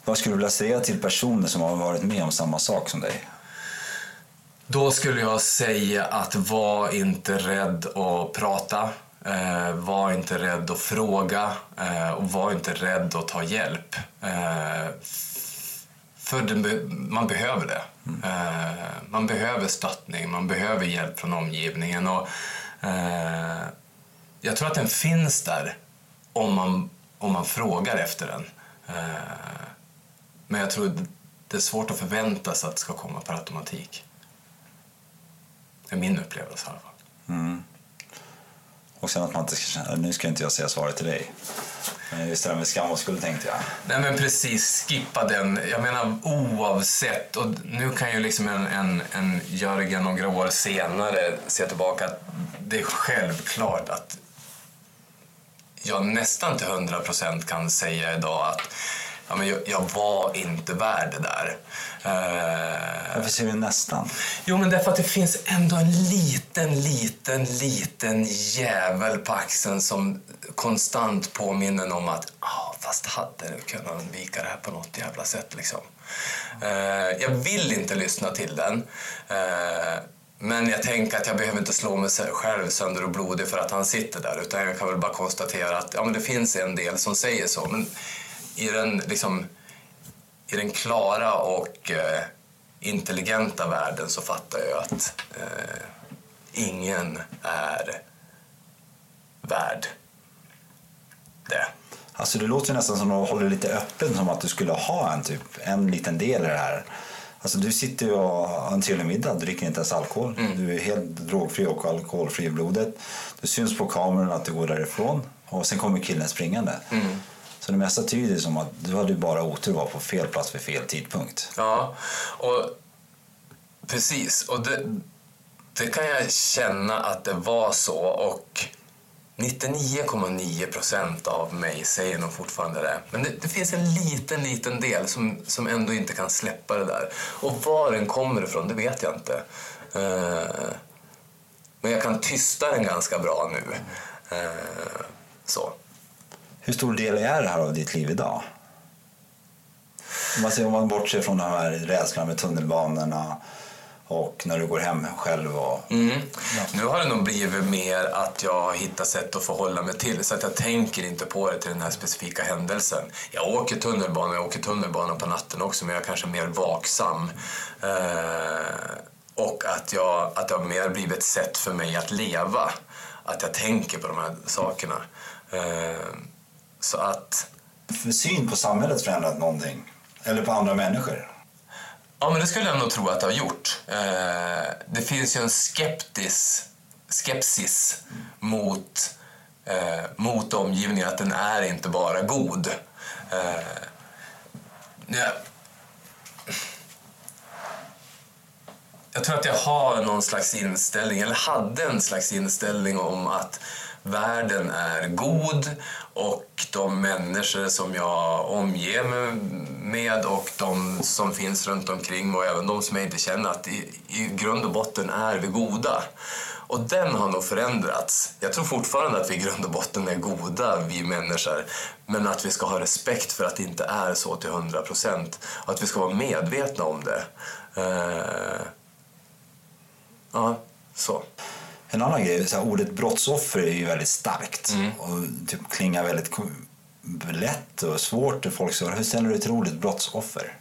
Vad skulle du vilja säga till personer som har varit med om samma sak som dig? Då skulle jag säga att var inte rädd att prata. Eh, var inte rädd att fråga eh, och var inte rädd att ta hjälp. Eh, för det, man behöver det. Eh, man behöver stöttning, man behöver hjälp från omgivningen. Och, eh, jag tror att den finns där om man, om man frågar efter den. Eh, men jag tror det är svårt att förvänta sig att det ska komma per automatik. Det är min upplevelse i alla fall. Mm. Och sen att man inte ska känna, äh, nu ska inte jag säga svaret till dig. Men just det där med skam och skuld tänkte jag. Nej men precis, skippa den. Jag menar oavsett. Och nu kan ju liksom en, en, en Jörgen några år senare se tillbaka att det är självklart att jag nästan till hundra procent kan säga idag att ja, men jag, jag var inte värd det där. Eh, Varför säger du nästan? Jo, men därför att det finns ändå en liten, liten, liten jävel på axeln som konstant påminner om att ah, fast hade du kunnat undvika det här på något jävla sätt liksom. Eh, jag vill inte lyssna till den. Eh, men jag tänker att jag behöver inte slå mig själv sönder och blodig för att han sitter där. Utan jag kan väl bara konstatera att ja, men det finns en del som säger så. Men i den, liksom, i den klara och eh, intelligenta världen så fattar jag att eh, ingen är värd det. Alltså det låter ju nästan som att du håller lite öppen som att du skulle ha en, typ, en liten del i det här. Alltså du sitter ju och har en trevlig middag, dricker inte ens alkohol. Du är helt drogfri och alkoholfri i blodet. Du syns på kameran att du går därifrån och sen kommer killen springande. Så det mesta tyder som att du hade bara otur att vara på fel plats vid fel tidpunkt. Ja, och precis. Och det, det kan jag känna att det var så. Och 99,9 procent av mig säger nog fortfarande det. Men det, det finns en liten, liten del som, som ändå inte kan släppa det där. Och var den kommer ifrån, det vet jag inte. Eh, men jag kan tysta den ganska bra nu. Eh, så. Hur stor del är det här av ditt liv idag? Om man, ser, om man bortser från de här rädslan med tunnelbanorna och när du går hem själv. Och, Mm. Nu har det nog blivit mer att jag har hittat sätt att förhålla mig till så att jag tänker inte på det till den här specifika händelsen. Jag åker tunnelbana, jag åker tunnelbana på natten också men jag är kanske mer vaksam. Eh, och att jag, att det har mer blivit ett sätt för mig att leva. Att jag tänker på de här sakerna. Eh, så att... För syn på samhället förändrat någonting? Eller på andra människor? Ja, men det skulle jag nog tro att det har gjort. Eh, det finns ju en skeptis, skepsis mot, eh, mot omgivningen, att den är inte bara god. Eh, ja. Jag tror att jag har någon slags inställning, eller hade en slags inställning om att världen är god och de människor som jag omger mig med och de som finns runt omkring och även de som jag inte känner att i, i grund och botten är vi goda. Och den har nog förändrats. Jag tror fortfarande att vi i grund och botten är goda, vi människor. Men att vi ska ha respekt för att det inte är så till hundra procent. Att vi ska vara medvetna om det. Uh... ja, så. En annan grej, så här, ordet brottsoffer är ju väldigt starkt Mm. och typ klingar väldigt lätt och svårt till folk. Hur ställer du dig till ordet brottsoffer?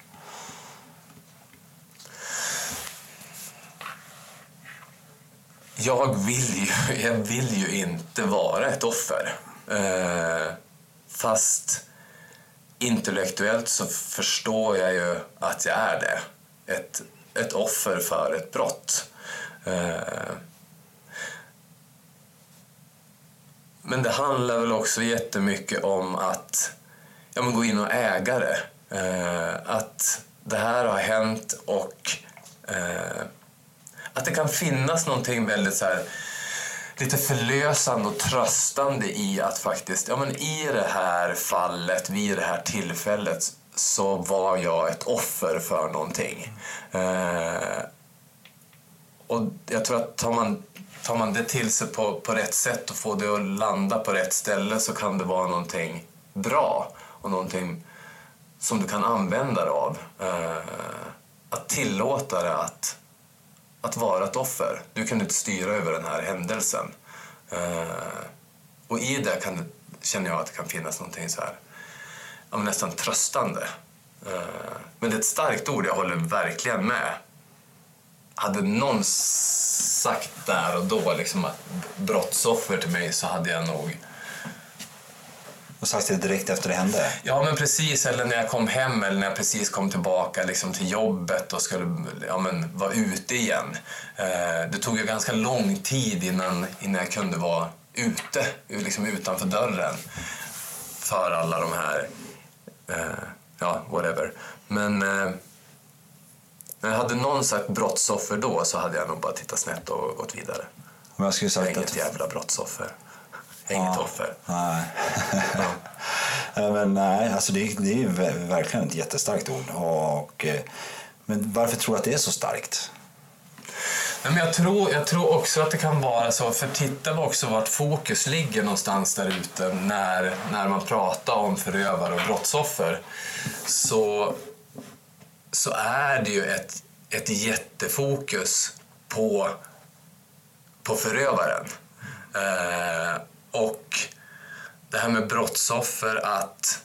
Jag vill ju, jag vill ju inte vara ett offer. Eh, fast intellektuellt så förstår jag ju att jag är det. Ett, ett offer för ett brott. Eh, men det handlar väl också jättemycket om att ja, men gå in och äga det. Eh, att det här har hänt och eh, att det kan finnas någonting väldigt så här lite förlösande och tröstande i att faktiskt, ja men i det här fallet, vid det här tillfället så var jag ett offer för någonting. Eh, och jag tror att tar man, tar man det till sig på, på rätt sätt och får det att landa på rätt ställe så kan det vara någonting bra och någonting som du kan använda dig av. Eh, att tillåta det att, att vara ett offer. Du kan inte styra över den här händelsen. Eh, och i det kan, känner jag att det kan finnas någonting så här, ja, nästan tröstande. Eh, men det är ett starkt ord, jag håller verkligen med. Hade någon sagt där och då liksom att brottsoffer till mig så hade jag nog Och sagt det direkt efter det hände? Ja, men precis. Eller när jag kom hem eller när jag precis kom tillbaka liksom, till jobbet och skulle ja, men, vara ute igen. Eh, det tog ju ganska lång tid innan, innan jag kunde vara ute, liksom utanför dörren för alla de här, eh, ja, whatever. Men eh, när jag hade någon sagt brottsoffer då så hade jag nog bara tittat snett och gått vidare. Om jag skulle Jag är sagt inget att... jävla brottsoffer. Jag är inget Ja. offer. Nej. Ja, men nej, alltså det, det är verkligen ett jättestarkt ord. Och, eh, men varför tror du att det är så starkt? Nej, men jag, tror, jag tror också att det kan vara så, för tittar vi också vart fokus ligger någonstans där ute när, när man pratar om förövare och brottsoffer så, så är det ju ett, ett jättefokus på, på förövaren. Eh, och det här med brottsoffer, att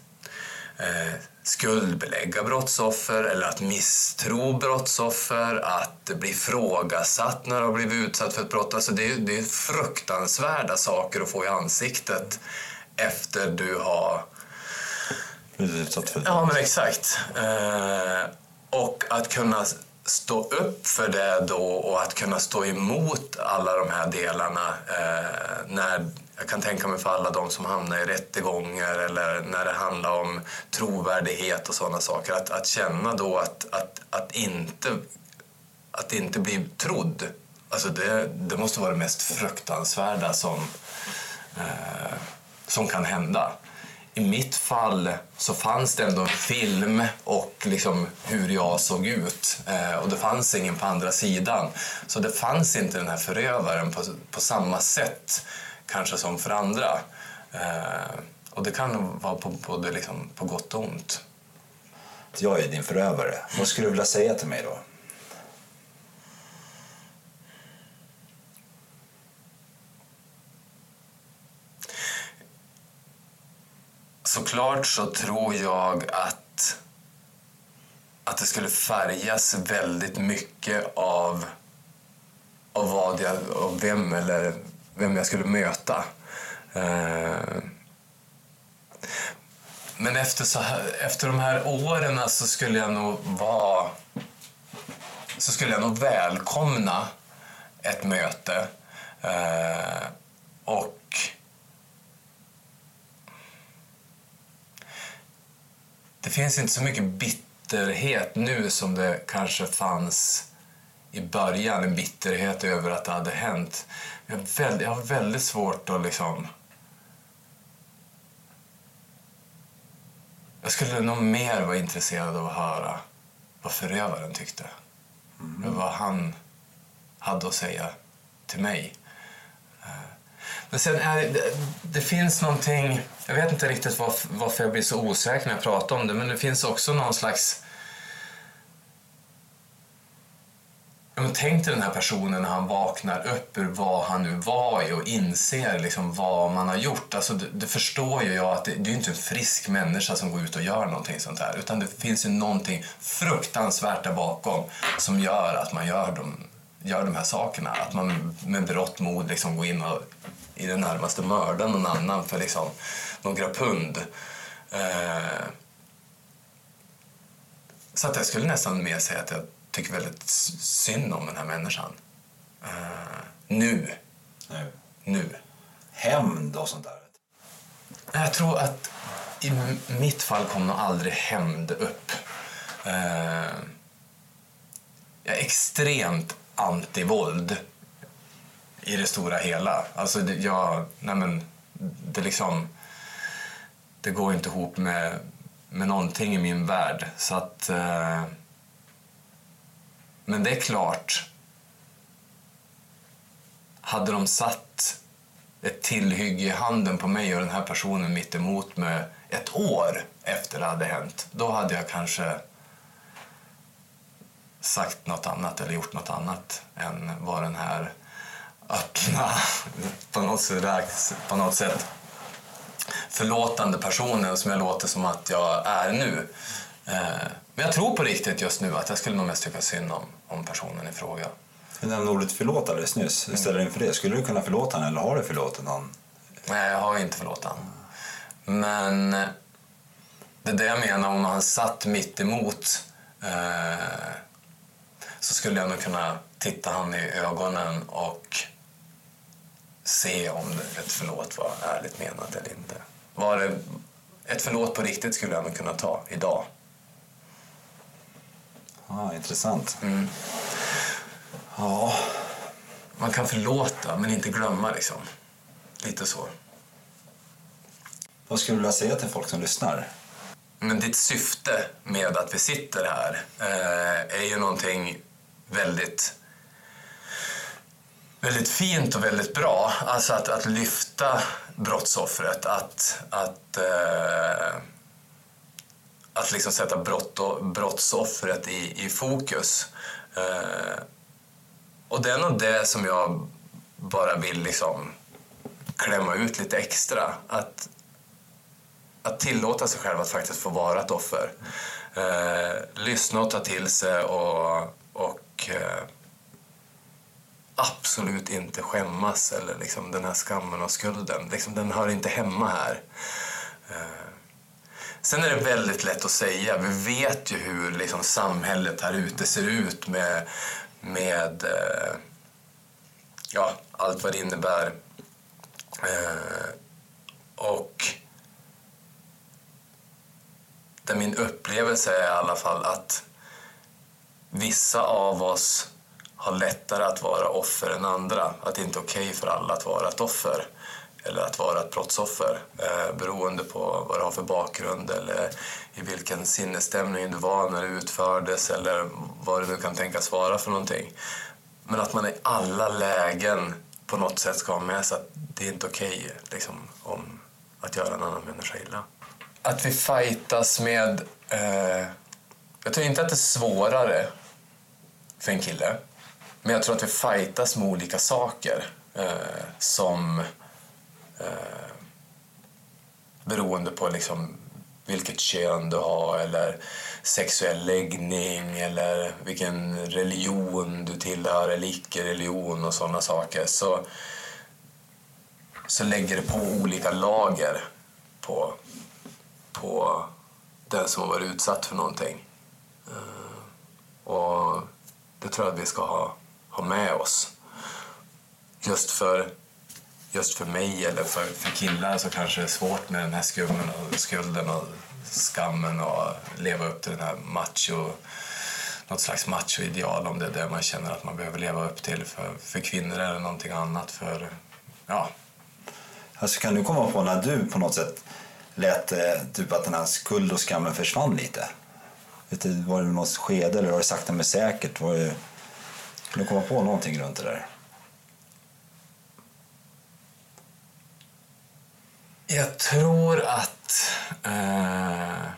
eh, skuldbelägga brottsoffer eller att misstro brottsoffer, att bli ifrågasatt när du har blivit utsatt för ett brott. Alltså det, är, det är fruktansvärda saker att få i ansiktet efter du har Blivit utsatt för Ja, men exakt. Eh, och att kunna stå upp för det då och att kunna stå emot alla de här delarna. Eh, när, jag kan tänka mig för alla de som hamnar i rättegångar eller när det handlar om trovärdighet och sådana saker. Att, att känna då att, att, att, inte, att inte bli trodd. Alltså det, det måste vara det mest fruktansvärda som, eh, som kan hända. I mitt fall så fanns det ändå en film och liksom hur jag såg ut. Eh, och det fanns ingen på andra sidan. Så det fanns inte den här förövaren på, på samma sätt kanske som för andra. Eh, och det kan vara på, både liksom, på gott och ont. Jag är din förövare. Vad skulle du vilja säga till mig då? Såklart så tror jag att, att det skulle färgas väldigt mycket av, av, vad jag, av vem eller vem jag skulle möta. Eh, men efter, så här, efter de här åren så skulle jag nog vara så skulle jag nog välkomna ett möte. Eh, och det finns inte så mycket bitterhet nu som det kanske fanns i början. En bitterhet över att det hade hänt. Jag har väldigt, jag har väldigt svårt att liksom... Jag skulle nog mer vara intresserad av att höra vad förövaren tyckte. Vad han hade att säga till mig. Men sen är det, det, finns någonting, jag vet inte riktigt varför, varför jag blir så osäker när jag pratar om det, men det finns också någon slags... Men tänk dig den här personen när han vaknar upp ur vad han nu var i och inser liksom vad man har gjort. Alltså, det, det förstår ju jag att det, det är inte en frisk människa som går ut och gör någonting sånt här. Utan det finns ju någonting fruktansvärt där bakom som gör att man gör de, gör de här sakerna. Att man med berått mod liksom går in och i det närmaste mördar någon annan för liksom några pund. Eh, så att jag skulle nästan mer säga att jag tycker väldigt synd om den här människan. Eh, nu. Nu. Nu. Hämnd och sånt där. Jag tror att i mitt fall kommer nog aldrig hämnd upp. Eh, jag är extremt anti-våld i det stora hela. Alltså, det, jag, nej men, det liksom... Det går inte ihop med, med någonting i min värld. Så att... Eh, men det är klart. Hade de satt ett tillhygge i handen på mig och den här personen mitt emot mig ett år efter det hade hänt, då hade jag kanske sagt något annat eller gjort något annat än vad den här öppna, på något sätt, på något sätt förlåtande personen som jag låter som att jag är nu. Eh, men jag tror på riktigt just nu att jag skulle nog mest tycka synd om, om personen i fråga. Du nämnde ordet förlåt alldeles nyss. Hur ställer du inför det? Skulle du kunna förlåta honom eller har du förlåtit honom? Nej, jag har inte förlåtit honom. Men det är det jag menar, om han satt mitt emot eh, så skulle jag nog kunna titta han i ögonen och se om ett förlåt var ärligt menat eller inte. Var det ett förlåt på riktigt skulle jag nog kunna ta idag. Ah, intressant. Mm. Ja. Man kan förlåta men inte glömma liksom. Lite så. Vad skulle du vilja säga till folk som lyssnar? Men ditt syfte med att vi sitter här eh, är ju någonting väldigt väldigt fint och väldigt bra. Alltså att, att lyfta brottsoffret, att, att, eh, att liksom sätta brott och, brottsoffret i, i fokus. Eh, och det är nog det som jag bara vill liksom klämma ut lite extra. Att, att tillåta sig själv att faktiskt få vara ett offer. Eh, lyssna och ta till sig och, och eh, absolut inte skämmas eller liksom den här skammen och skulden. Liksom, den hör inte hemma här. Eh. Sen är det väldigt lätt att säga. Vi vet ju hur liksom, samhället här ute ser ut med, med eh, ja, allt vad det innebär. Eh, och där min upplevelse är i alla fall att vissa av oss har lättare att vara offer än andra. Att det inte är okej okay för alla att vara ett offer eller att vara ett brottsoffer eh, beroende på vad du har för bakgrund eller i vilken sinnesstämning du var när det utfördes eller vad det nu kan tänkas vara för någonting. Men att man i alla lägen på något sätt ska ha med sig att det är inte okej okay, liksom, om att göra en annan människa illa. Att vi fightas med... Eh, jag tror inte att det är svårare för en kille men jag tror att vi fightas med olika saker eh, som eh, beroende på liksom vilket kön du har eller sexuell läggning eller vilken religion du tillhör eller icke-religion och sådana saker så, så lägger det på olika lager på, på den som har varit utsatt för någonting. Eh, och det tror jag att vi ska ha ha med oss. Just för, just för mig eller för, för killar så kanske det är svårt med den här skulden och, skulden och skammen och leva upp till den här macho något slags machoideal om det är det man känner att man behöver leva upp till. För, för kvinnor är det någonting annat. För, ja. Alltså kan du komma på när du på något sätt lät eh, typ att den här skuld och skammen försvann lite? Vet du, var det något skede eller var det sakta men säkert? Var det kan du komma på någonting runt det där? Jag tror att eh,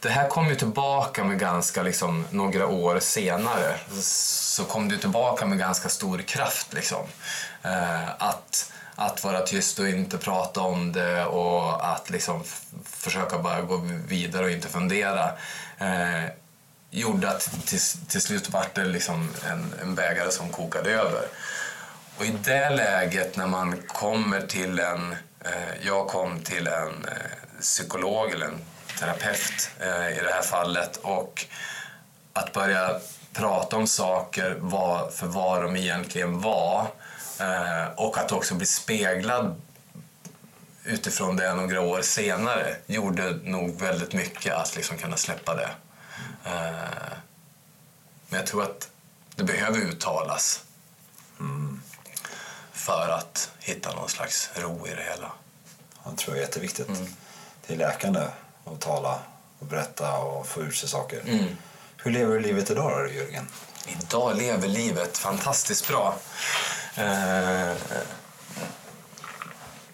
det här kom ju tillbaka med ganska, liksom, några år senare. Så kom det tillbaka med ganska stor kraft. Liksom. Eh, att, att vara tyst och inte prata om det och att liksom försöka bara gå vidare och inte fundera. Eh, gjorde att till, till slut vart det liksom en, en bägare som kokade över. Och i det läget när man kommer till en... Eh, jag kom till en eh, psykolog eller en terapeut eh, i det här fallet och att börja prata om saker var, för vad de egentligen var eh, och att också bli speglad utifrån det några år senare gjorde nog väldigt mycket att liksom kunna släppa det. Eh, men jag tror att det behöver uttalas. Mm. för att hitta någon slags ro i det hela. Jag tror jag är jätteviktigt. Det är läkande att tala och berätta och få ur sig saker. Mm. Hur lever du livet idag då, Jörgen? Idag lever livet fantastiskt bra. Eh,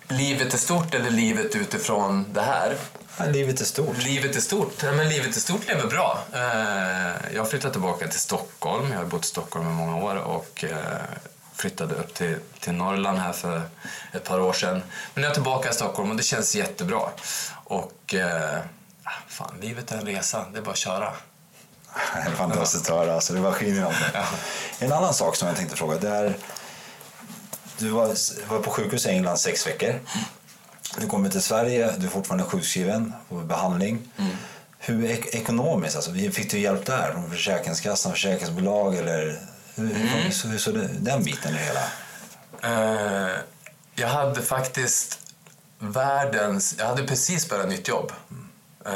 livet är stort eller livet utifrån det här? Ja, livet är stort. Livet är stort. Ja, men livet är stort lever bra. Eh, jag har flyttat tillbaka till Stockholm. Jag har bott i Stockholm i många år och eh, flyttade upp till, till Norrland här för ett par år sedan. Men jag är tillbaka i Stockholm och det känns jättebra. Och eh, ah, fan, livet är en resa. Det är bara att köra. Fantastiskt att höra. Alltså, det var skiner om det. En annan sak som jag tänkte fråga. Det är, du var, var på sjukhus i England sex veckor. Du kommer till Sverige, du är fortfarande sjukskriven på behandling. Hur ek- ekonomiskt, alltså, fick du hjälp där? Från Försäkringskassan, försäkringsbolag eller hur, hur, hur såg det, den biten i hela? Eh, jag hade faktiskt världens... Jag hade precis börjat nytt jobb. Eh,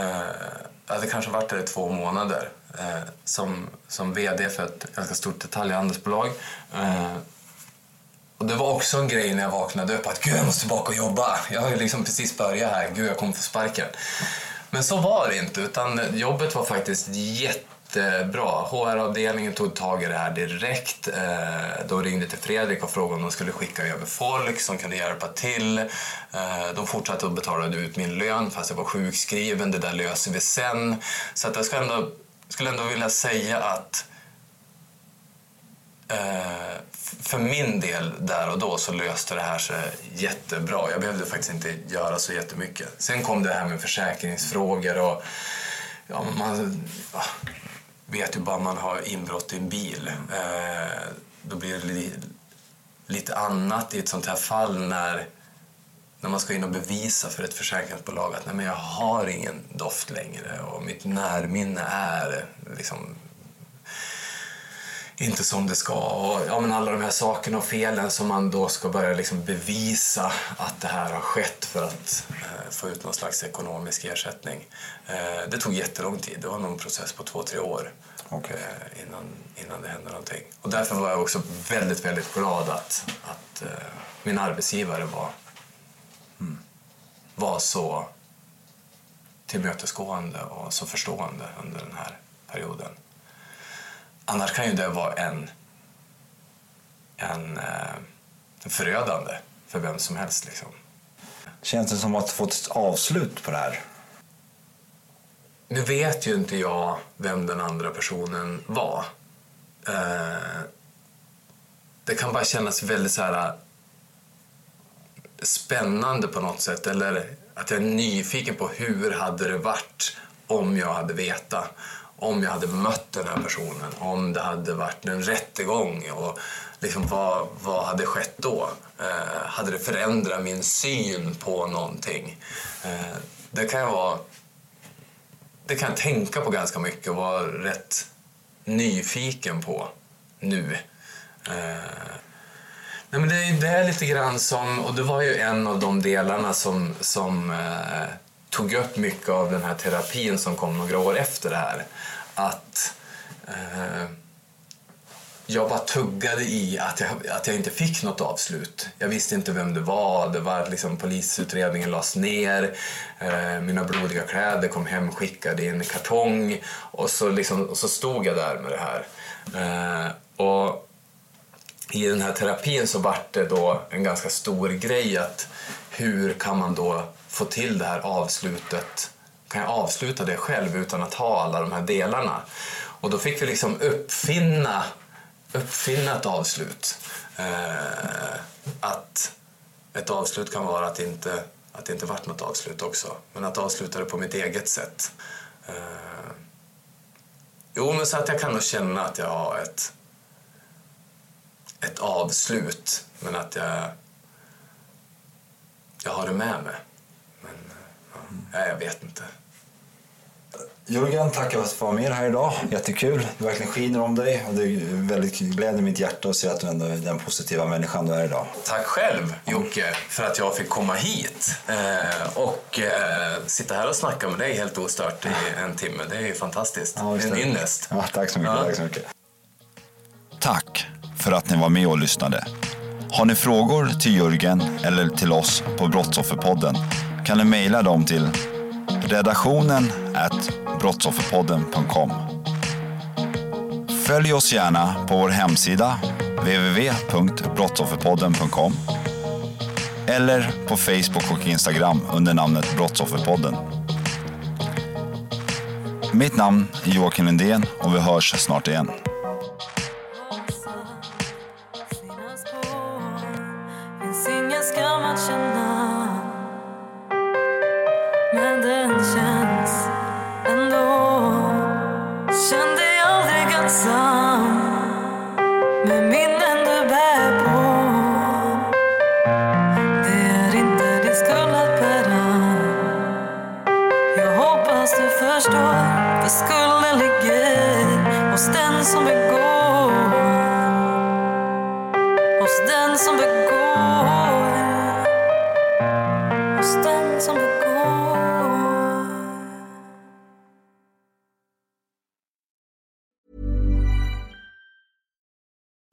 jag hade kanske varit där i två månader eh, som, som vd för ett ganska stort detaljhandelsbolag. Eh, och det var också en grej när jag vaknade upp att gud jag måste tillbaka och jobba. Jag har ju liksom precis börjat här, gud jag kommer få sparken. Men så var det inte utan jobbet var faktiskt jättebra. HR-avdelningen tog tag i det här direkt. Eh, de ringde till Fredrik och frågade om de skulle skicka över folk som kunde hjälpa till. Eh, de fortsatte att betala ut min lön fast jag var sjukskriven. Det där löser vi sen. Så att jag skulle ändå, skulle ändå vilja säga att Eh, för min del där och då så löste det här sig jättebra. Jag behövde faktiskt inte göra så jättemycket. Sen kom det här med försäkringsfrågor och ja, man ja, vet ju bara man har inbrott i en bil. Eh, då blir det li, lite annat i ett sånt här fall när när man ska in och bevisa för ett försäkringsbolag att nej, men jag har ingen doft längre och mitt närminne är liksom inte som det ska. Och, ja, men alla de här sakerna och felen som man då ska börja liksom bevisa att det här har skett för att eh, få ut någon slags ekonomisk ersättning. Eh, det tog jättelång tid. Det var nog en process på två, tre år eh, innan, innan det hände någonting. Och därför var jag också väldigt, väldigt glad att, att eh, min arbetsgivare var, var så tillmötesgående och så förstående under den här perioden. Annars kan ju det vara en, en, eh, en förödande för vem som helst. Liksom. Känns det som att få ett avslut på det här? Nu vet ju inte jag vem den andra personen var. Eh, det kan bara kännas väldigt så här, spännande på något sätt. Eller att jag är nyfiken på hur hade det varit om jag hade vetat. Om jag hade mött den här personen. Om det hade varit en rättegång. Och liksom vad, vad hade skett då? Eh, hade det förändrat min syn på någonting? Eh, det kan jag vara det kan jag tänka på ganska mycket och vara rätt nyfiken på nu. Eh, nej men det, är- det är lite grann som, och det var ju en av de delarna som, som eh, tog upp mycket av den här terapin som kom några år efter det här. Att eh, jag bara tuggade i att jag, att jag inte fick något avslut. Jag visste inte vem det var. Det var liksom, polisutredningen lades ner. Eh, mina blodiga kläder kom hemskickade i en kartong. Och så, liksom, och så stod jag där med det här. Eh, och i den här terapin så vart det då en ganska stor grej att hur kan man då få till det här avslutet? Kan jag avsluta det själv utan att ha alla de här delarna? Och då fick vi liksom uppfinna, uppfinna ett avslut. Eh, att ett avslut kan vara att det inte, att det inte vart något avslut också. Men att avsluta det på mitt eget sätt. Eh, jo, men så att jag kan nog känna att jag har ett ett avslut, men att jag, jag har det med mig. Men ja, jag vet inte. Jörgen, tackar för att du var med här idag. Jättekul. Det verkligen skiner om dig. Och det är väldigt glädjer mitt hjärta att se att du ändå är den positiva människan du är idag. Tack själv Jocke för att jag fick komma hit eh, och eh, sitta här och snacka med dig helt ostört i en timme. Det är ju fantastiskt. Ja, en ynnest. Ja, tack så mycket. Ja. Tack så mycket. Tack för att ni var med och lyssnade. Har ni frågor till Jörgen eller till oss på Brottsofferpodden kan ni mejla dem till redaktionen brottsofferpodden.com. Följ oss gärna på vår hemsida www.brottsofferpodden.com eller på Facebook och Instagram under namnet Brottsofferpodden. Mitt namn är Joakim Lindén och vi hörs snart igen.